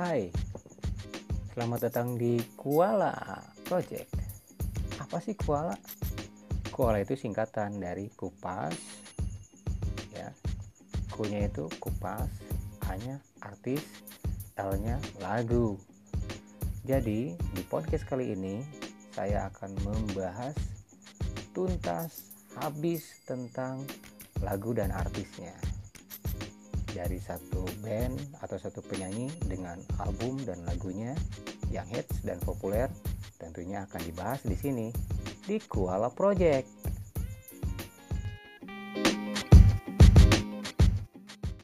Hai, selamat datang di Kuala Project. Apa sih Kuala? Kuala itu singkatan dari kupas, ya. Kunya itu kupas, hanya artis, L-nya lagu. Jadi di podcast kali ini saya akan membahas tuntas habis tentang lagu dan artisnya dari satu band atau satu penyanyi dengan album dan lagunya yang hits dan populer tentunya akan dibahas di sini di Kuala Project.